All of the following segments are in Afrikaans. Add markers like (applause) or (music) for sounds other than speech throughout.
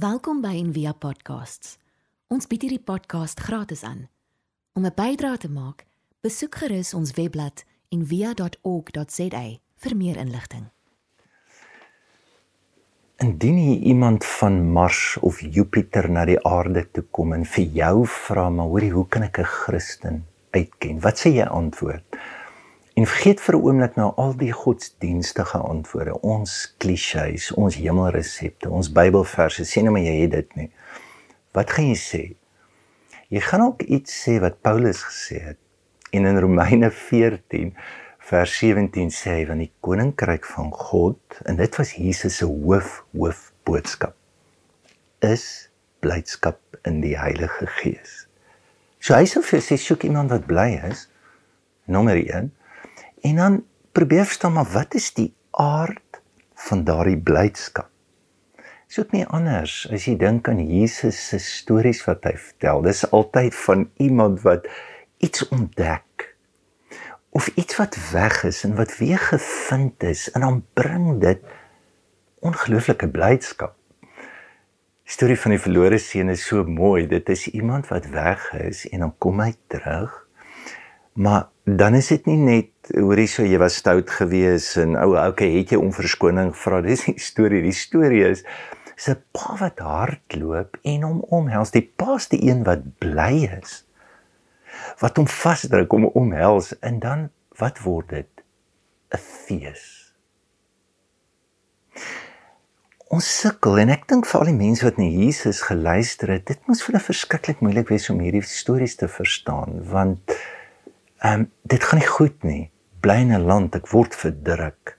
Welkom by Envia Podcasts. Ons bied hierdie podcast gratis aan. Om 'n bydrae te maak, besoek gerus ons webblad en via.org.za vir meer inligting. Indien hier iemand van Mars of Jupiter na die aarde toe kom en vir jou vra maar hoorie hoe kan ek 'n Christen uitken? Wat sê jy antwoord? En vergeet vir 'n oomblik nou al die godsdienstige antwoorde, ons klisjées, ons hemelresepte, ons Bybelverse. Sê nou maar jy het dit nie. Wat gaan jy sê? Jy gaan ook iets sê wat Paulus gesê het. En in Romeine (laughs) 14 vers 17 sê hy van die koninkryk van God en dit was Jesus se hoof hoof boodskap is blydskap in die Heilige Gees. So hy sê vir sy soek iemand wat bly is. Nommer 1 En dan probeer verstaan maar wat is die aard van daardie blydskap? Is ook nie anders as jy dink aan Jesus se stories wat hy vertel. Dis altyd van iemand wat iets ontdek of iets wat weg is en wat weer gevind is en dan bring dit ongelooflike blydskap. Die storie van die verlore seun is so mooi. Dit is iemand wat weg is en dan kom hy terug. Maar dan is dit nie net hoorie so jy was stout geweest en ou okay het jy om verskoning vra (laughs) dis die storie. Die storie is 'n pa wat hardloop en hom omhels. Die pa's die een wat bly is wat hom vasdruk om omhels en dan wat word dit? 'n fees. Ons sukkel en ek dink vir al die mense wat na Jesus geluister het dit moes vir hulle verskriklik moeilik wees om hierdie stories te verstaan want ehm um, dit gaan nie goed nie bly in 'n land ek word verdruk.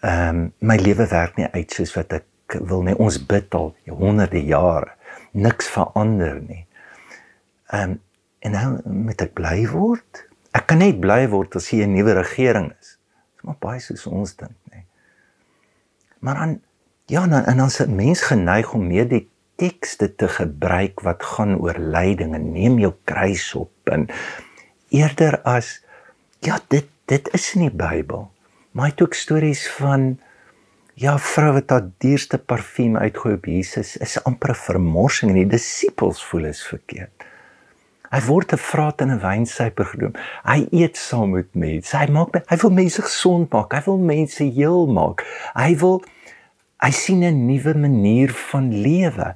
Ehm um, my lewe werk nie uit soos wat ek wil nie. Ons bid al honderde jare. Niks verander nie. Ehm um, en nou moet ek bly word? Ek kan net bly word as hier 'n nuwe regering is. Dis maar baie soos ons dink, nê. Maar dan ja, dan en ons mens geneig om meer die tekste te gebruik wat gaan oor lyding en neem jou kruis op en eerder as ja, dit dit is in die Bybel. Maar hy het ook stories van ja, vroue wat haar duurste parfuum uitgooi op Jesus. Is amper 'n vermorsing en die disippels voel is verkeerd. Hy word 'n vraat en 'n wynsuiper genoem. Hy eet saam met mense. Hy maak hy wil mense gesond maak. Hy wil mense heel maak. Hy wil hy sien 'n nuwe manier van lewe.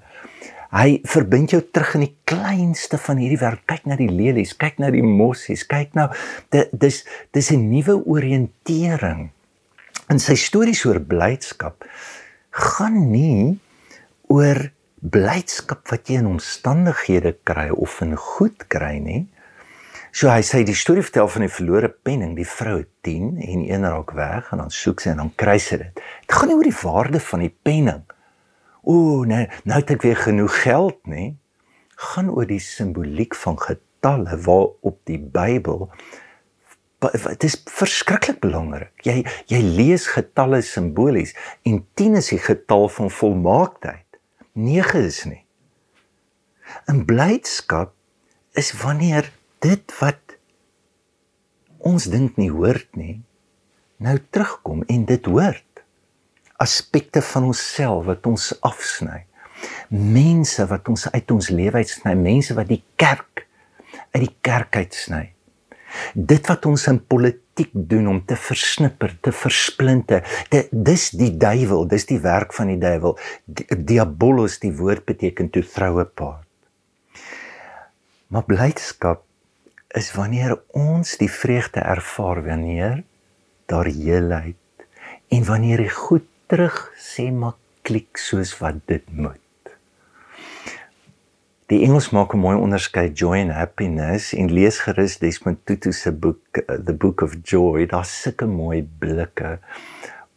Hy verbind jou terug in die kleinste van hierdie wêreld. Kyk na die lelies, kyk na die mossies, kyk nou dis dis 'n nuwe oriëntering. In sy stories oor blydskap gaan nie oor blydskap wat jy in omstandighede kry of in goed kry nie. So hy sê die storie vertel van die verlore penning, die vrou 10 en een raak weg en dan soek sy en dan kry sy dit. Dit gaan nie oor die waarde van die penning ooh nee, nou het ek weer genoeg geld, nê? gaan oor die simboliek van getalle waarop die Bybel dit is verskriklik belangrik. Jy jy lees getalle simbolies en 10 is die getal van volmaaktheid. 9 is nie. In blydskap is wanneer dit wat ons dink nie hoort nie nou terugkom en dit hoort aspekte van onsself wat ons afsny. Mense wat ons uit ons lewe uitsny, mense wat die kerk uit die kerk uitsny. Dit wat ons in politiek doen om te versnipper, te versplinte, dit dis die duiwel, dis die werk van die duiwel. Diabolos die woord beteken toe vroue paart. Maar blydskap is wanneer ons die vreugde ervaar wanneer daar heelheid en wanneer die goed terug sê maar klik soos wat dit moet. Die Engels maak 'n mooi onderskeid joy and happiness en lees gerus Desmond Tutu se boek uh, The Book of Joy. Daar's sulke mooi blikke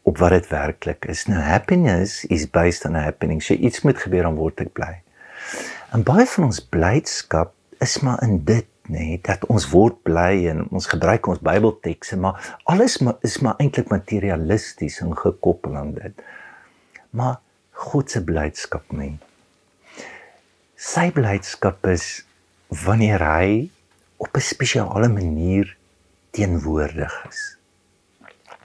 op wat dit werklik is. Nou happiness is based on a happening. So iets moet gebeur om word ek bly. En baie van ons blydskap is maar in dit nê nee, dat ons word bly en ons gebruik ons Bybeltekste maar alles is maar eintlik materialisties en gekoppel aan dit. Maar God se blydskap nie. Sy blydskap is wanneer hy op 'n spesiale manier teenwoordig is.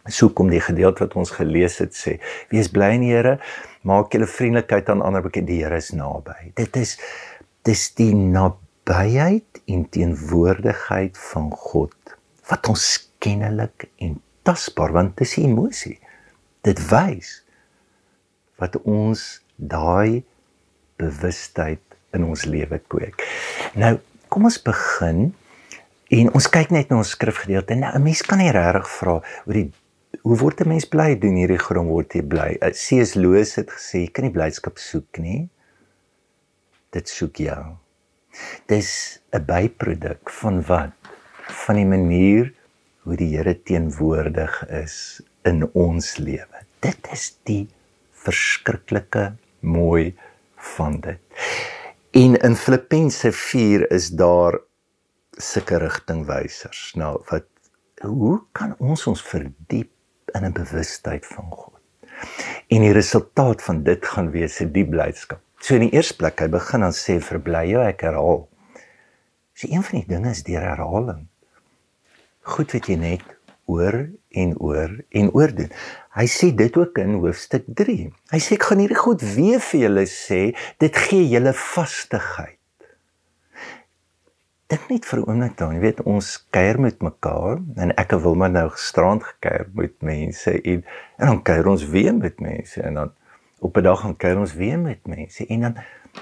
So kom die gedeelte wat ons gelees het sê: Wees bly in die Here, maak julle vriendelikheid aan ander bekend, die Here is naby. Dit is dis die nabyheid en teenwoordigheid van God wat ons kennelik en tasbaar want dit is emosie. Dit wys wat ons daai bewustheid in ons lewe kweek. Nou, kom ons begin en ons kyk net na ons skrifgedeelte. Nou, 'n mens kan nie regtig vra oor die hoe word 'n mens bly doen hierdie grond word jy bly? Uh, C.S. Lewis het gesê jy kan nie blydskap soek nie. Dit soek jou. Dis 'n byproduk van wat? Van die manier hoe die Here teenwoordig is in ons lewe. Dit is die verskriklike mooi van dit. En in Filippense 4 is daar sulke rigtingwysers. Nou wat hoe kan ons ons verdiep in 'n bewustheid van God? En die resultaat van dit gaan wees 'n diep blydskap. So in die eerste plek, hy begin dan sê verbly jou ek herhaal. So een van die dinge is deur herhaling. Goed weet jy net oor en oor en oor doen. Hy sê dit ook in hoofstuk 3. Hy sê ek gaan hierdie goed weer vir julle sê, dit gee julle vastigheid. Dink net vir 'n oomblik dan, jy weet ons kuier met mekaar en ek wil maar nou gisterand gekuier met mense en en dan kuier ons weer met mense en dan op 'n dag gaan kuier ons weer met mense en dan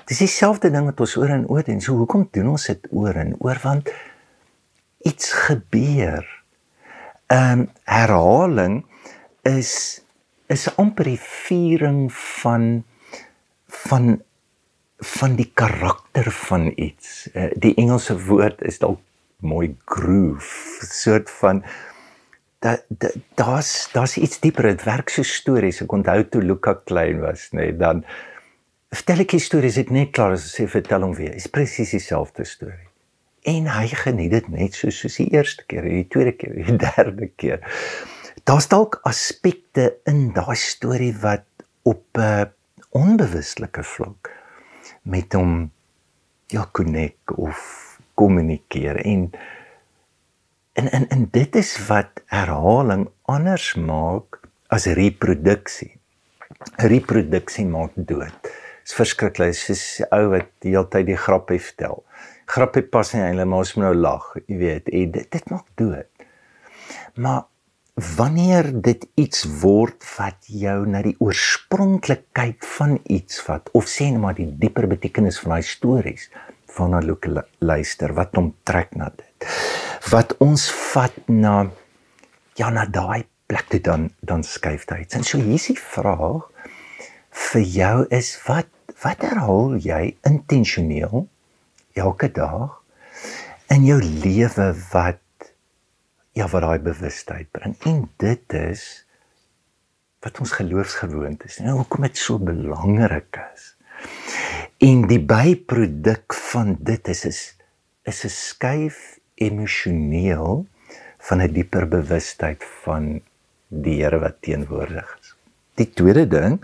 dis dieselfde ding wat ons oor en oor doen. So hoekom doen ons dit oor en oor want iets gebeur. Ehm um, herhaling is is amper die viering van van van die karakter van iets. Uh, die Engelse woord is dalk mooi groove, soort van dat daar's daar's iets dieper. Dit werk so stories. Ek onthou toe Luka klein was, nê, nee, dan vertel ek stories dit net klaar as sê vertel hom weer. Dit is presies dieselfde storie. En hy geniet dit net so soos die eerste keer, die tweede keer, die (laughs) derde keer daar's dalk aspekte in daai storie wat op 'n uh, onbewuslike vlak met hom ja konnek of kommunikeer en en en en dit is wat herhaling anders maak as reproduksie. Reproduksie maak dood. Dit is verskriklik. Dit is 'n ou wat die hele tyd die grappe vertel. Grappe pas nie eintlik maar ons moet nou lag, jy weet. En dit, dit maak dood. Maar wanneer dit iets word wat jou na die oorspronklikheid van iets vat of sê net maar die dieper betekenis van daai stories van 'n luister wat hom trek na dit. Wat ons vat na ja na daai plek toe dan dan skuif dit en so hier's die vraag vir jou is wat wat herhaal jy intentioneel elke dag in jou lewe wat ja wat daai bewustheid bring? En dit is wat ons geloofsgewoontes en hoekom dit so belangrik is en die byproduk van dit is is is 'n skuif emosioneel van 'n dieper bewustheid van die Here wat teenwoordig is die tweede ding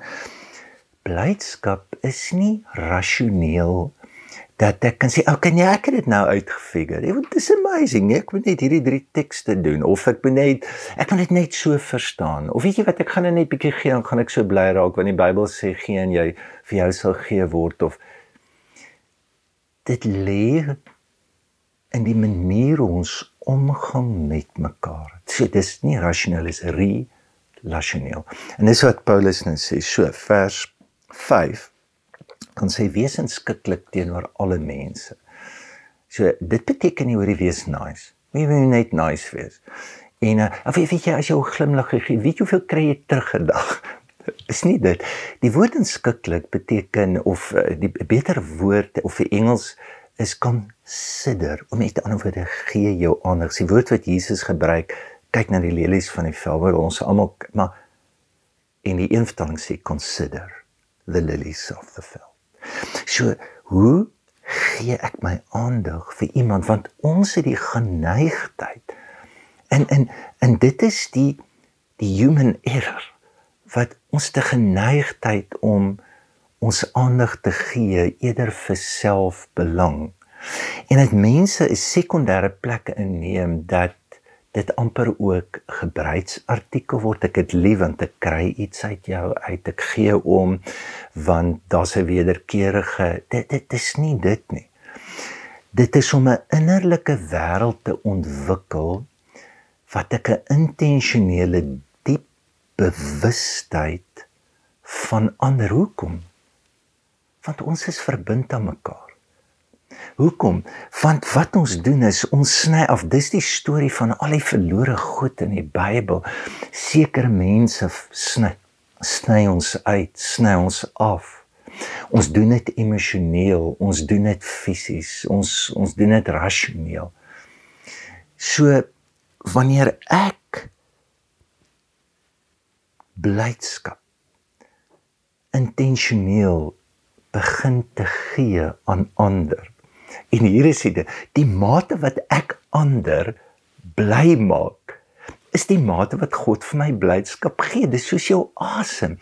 blydskap is nie rasioneel dat ek kan sê, "Oké, okay, nee, ek het dit nou uitgefigure. Dit is amazing. Ek moet net hierdie drie tekste doen of ek moet net ek kan dit net so verstaan. Of weet jy wat, ek gaan net bietjie gee en gaan ek so bly raak want die Bybel sê gee en jy vir jou sal gee word of dit lê in die manier ons omgang met mekaar. So dis nie rasioneel is relasioneel. En dis wat Paulus nou sê, so vers 5 kan sê wesenskiklik teenoor alle mense. So dit beteken nie oor die wees nice. Wie wil net nice wees? En uh, weet jy as jy 'n glimlag gee, weet jy hoeveel kry jy terug 'n dag? Is nie dit. Die woord inskiklik beteken of uh, die beter woord of in Engels is consider om met ander woorde gee jou aandag. Die woord wat Jesus gebruik, kyk na die lelies van die veld waar ons almal maar in die een vertaling sê consider the lilies of the field. So, hoe gee ek my aandag vir iemand want ons het die geneigtheid en en en dit is die die human error wat ons te geneigtheid om ons aandag te gee eerder vir selfbelang en dit mense 'n sekondêre plek inneem dat dit amper ook gebruiksartikel word. Ek het lief want ek kry iets uit jou uit. Ek gee om want daar's 'n wederkerige dit dit is nie dit nie. Dit is om 'n innerlike wêreld te ontwikkel wat ek 'n intentionele bewustheid van ander hoekom? Want ons is verbind aan mekaar. Hoekom? Want wat ons doen is ons sny af. Dis die storie van al die verlore goed in die Bybel. Sekere mense sny sny ons uit, sny ons af. Ons doen dit emosioneel, ons doen dit fisies, ons ons doen dit rasioneel. So wanneer ek blydskap intentioneel begin te gee aan ander En hier is dit, die mate wat ek ander bly maak, is die mate wat God vir my blydskap gee. Dis soos jou asem.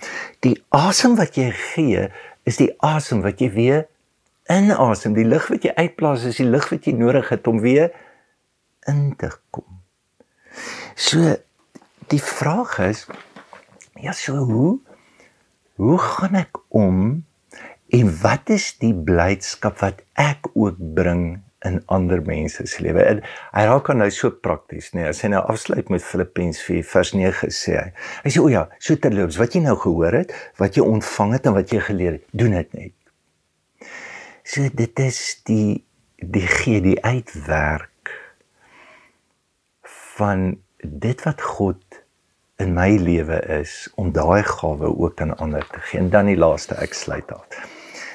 Die asem wat jy gee, is die asem wat jy weer inasem. Die lug wat jy uitblaas is die lug wat jy nodig het om weer in te kom. So die vraag is ja, so hoe hoe gaan ek om En wat is die blydskap wat ek ook bring in ander mense se lewe? En hy raak nou so prakties, nee, as hy nou afsluit met Filippense 4 vers 9 sê hy. Hy sê o ja, so terloops, wat jy nou gehoor het, wat jy ontvang het en wat jy geleer het, doen dit net. So dit is die die gee die uitwerk van dit wat God in my lewe is om daai gawe ook aan ander te gee. En dan die laaste ek sluit af.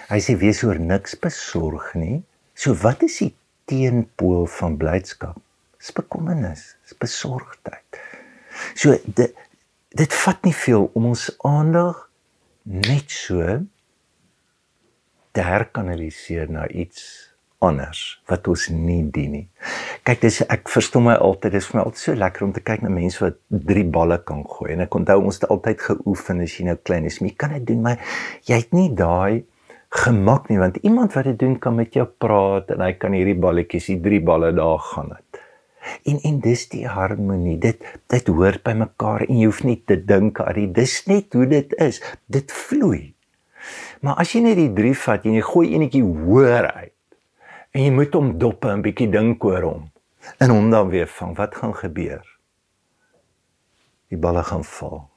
Hy sê wees oor niks besorg nie. So wat is die teenpool van blydskap? Dis bekommernis, dis besorgdheid. So dit dit vat nie veel om ons aandag net so te herkanaliseer na iets anders wat ons nie dien nie. Kyk, dis ek verstom my altyd, dis vir my altyd so lekker om te kyk na mense wat drie balle kan gooi. En ek onthou ons het altyd geoefen as jy nou klein is, maar jy kan dit doen, maar jy het nie daai gemak nie want iemand wat dit doen kan met jou praat en hy kan hierdie balletjies, die drie balle daar gaan dit. En en dis die harmonie. Dit dit hoort by mekaar en jy hoef nie te dink aan dit. Dis net hoe dit is. Dit vloei. Maar as jy net die drie vat en jy gooi enetjie hoër uit en jy moet hom dop en 'n bietjie dink oor hom en hom dan weer vang, wat gaan gebeur? Die balle gaan val.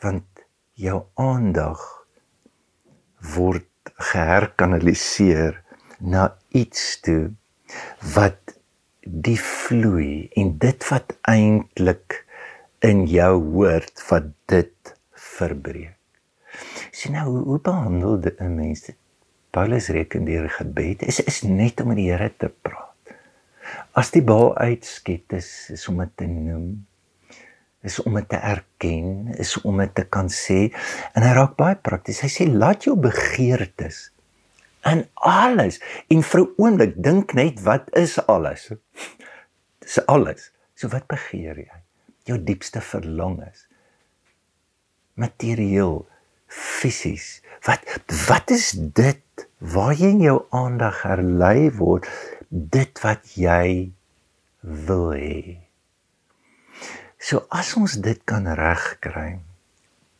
Want jou aandag word geherkanaliseer na iets toe wat die vloei en dit wat eintlik in jou hoort wat dit verbreek. Sien nou hoe, hoe behandel dit 'n mens dit? Paulus reken deur gebed is is net om met die Here te praat. As die bal uitskiet is is om dit te noem is om dit te erken, is om dit te kan sê en hy raak baie prakties. Hy sê laat jou begeertes in alles en vir 'n oomblik dink net wat is alles? Dis alles. So wat begeer jy? Jou diepste verlangens. Materieel, fisies. Wat wat is dit waar jy in jou aandag herlei word? Dit wat jy wil hê. So as ons dit kan regkry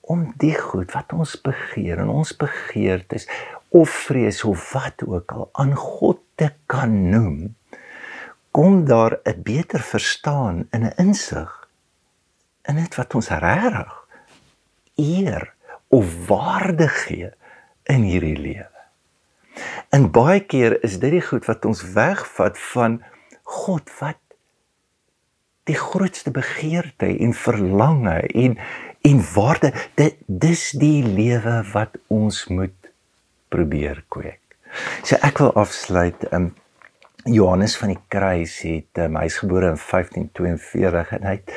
om die goed wat ons begeer en ons begeertes of vrees of wat ook al aan God te kan noem, kom daar 'n beter verstaan en 'n insig in dit wat ons regtig eer of waarde gee in hierdie lewe. En baie keer is dit die goed wat ons wegvat van God wat die grootste begeerte en verlange en en waarde dit dis die lewe wat ons moet probeer kweek. So ek wil afsluit um Johannes van die Kruis het um, hy's gebore in 1542 en hy het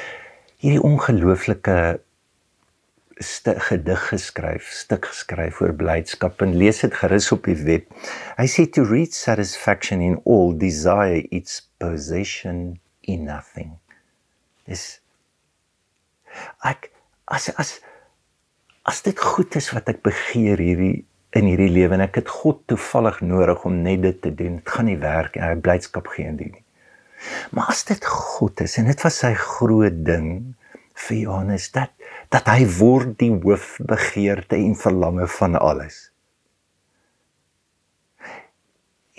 hierdie ongelooflike gedig geskryf, stuk geskryf oor blydskap en lees dit gerus op die web. Hy sê to reach satisfaction in all desire its possession in nothing is ek as as as dit goed is wat ek begeer hierdie in hierdie lewe en ek het God toevallig nodig om net dit te doen. Dit gaan nie werk en hy blydskap gee in dit nie. Maar as dit God is en dit was sy groot ding vir Johannes dat dat hy word die hoofbegeerte en verlange van alles.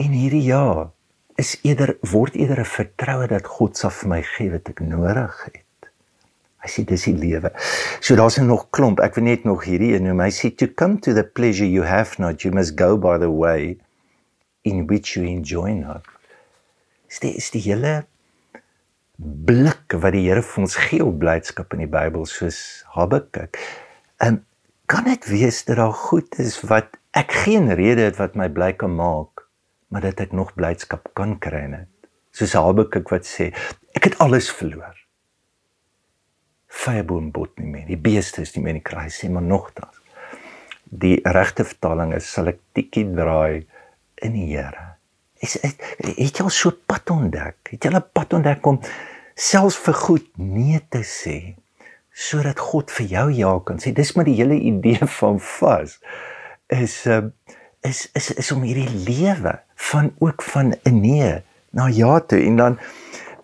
En hierdie ja is eerder word eerder 'n vertroue dat God sal vir my gee wat ek nodig het. Hy sê dis die lewe. So daar's nog klomp. Ek wil net nog hierdie een noem. Hy sê to come to the pleasure you have not, you must go by the way in which you enjoy not. Dit is die hele blik wat die Here vir ons gee op blydskap in die Bybel soos Habakuk. En kan dit wees dat daar goed is wat ek geen rede het wat my bly kan maak, maar dat ek nog blydskap kan kry net. Soos Habakuk wat sê, ek het alles verloor. Vyeboom bot nie meer, die beeste is nie meer in die kruis nie, maar nogtans. Die regte vertaling is sal ek tikkie draai in die Here. Is het, het jy al so pad ontdek? Het jy al 'n pad ontdek om selfs vir goed nee te sê sodat God vir jou ja kan sê. Dis maar die hele idee (laughs) van vas is uh, is is is om hierdie lewe van ook van 'n nee na ja toe. En dan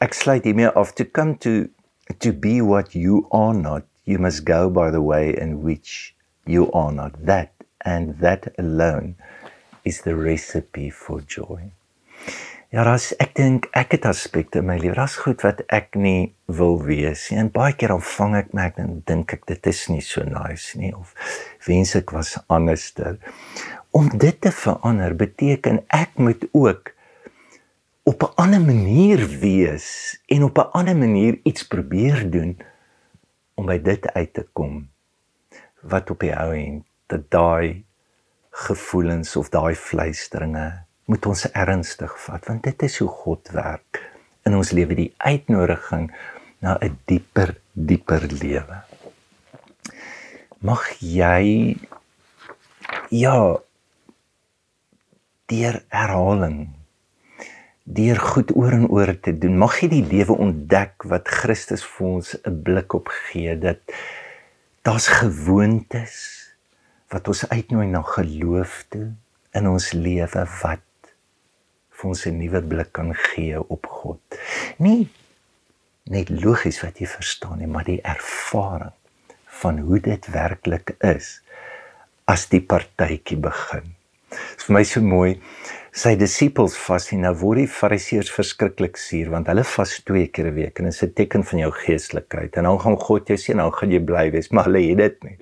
ek sluit hiermee af to come to to be what you are not you must go by the way in which you are not. That and that alone is the recipe for joy Ja, ras ek dink ek het aspekte in my lewe. Ras goed wat ek nie wil wees nie. En baie keer dan vang ek my en dink ek dit is nie so nice nie of wens ek was anderster. Om dit te verander beteken ek moet ook op 'n ander manier wees en op 'n ander manier iets probeer doen om by dit uit te kom wat op die ou end dat daai gevoelens of daai fluisteringe moet ons ernstig vat want dit is hoe God werk in ons lewe die uitnodiging na 'n dieper dieper lewe. Mag jy ja deur herhaling deur goed oor en oor te doen mag jy die lewe ontdek wat Christus vir ons 'n blik op gee dat daar's gewoontes wat ons uitnooi na geloof toe in ons lewe wat vir ons 'n nuwe blik kan gee op God. Nie net logies wat jy verstaan nie, maar die ervaring van hoe dit werklik is as die partytjie begin. Dit is vir my so mooi. Sy disippels vas en nou word die fariseërs verskriklik suur want hulle vas twee keer 'n week en dit is 'n teken van jou geestelikheid en dan gaan God jou sien, dan gaan jy bly wees, maar hulle het dit nie.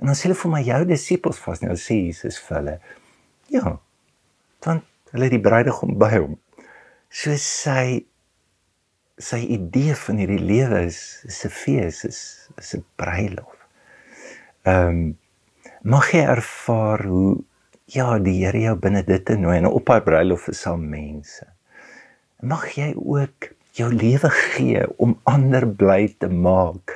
En dan sê hulle vir my jou disippels vas nou sê Jesus vir hulle. Ja. Want Hulle het die bruidegom by hom. So sy sy idee van hierdie lewe is is 'n fees, is is 'n bruilof. Ehm um, mag jy ervaar hoe ja, die Here jou binne dit te nooi en op daai bruilof is al mense. Mag jy ook jou lewe gee om ander bly te maak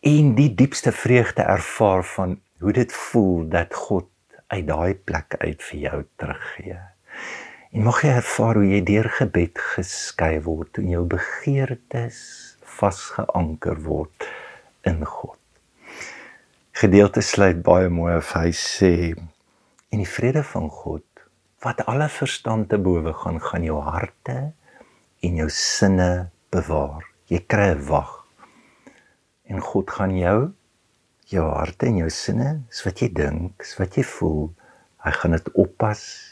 en die diepste vreugde ervaar van hoe dit voel dat God uit daai plek uit vir jou teruggee. En mag jy ervaar hoe jy deur gebed geskei word en jou begeertes vasgeanker word in God. Gedeelte sluit baie mooi af. Hy sê en die vrede van God wat alle verstand te bowe gaan gaan jou harte en jou sinne bewaar. Jy kry 'n wag. En God gaan jou jou harte en jou sinne, so wat jy dink, so wat jy voel, hy gaan dit oppas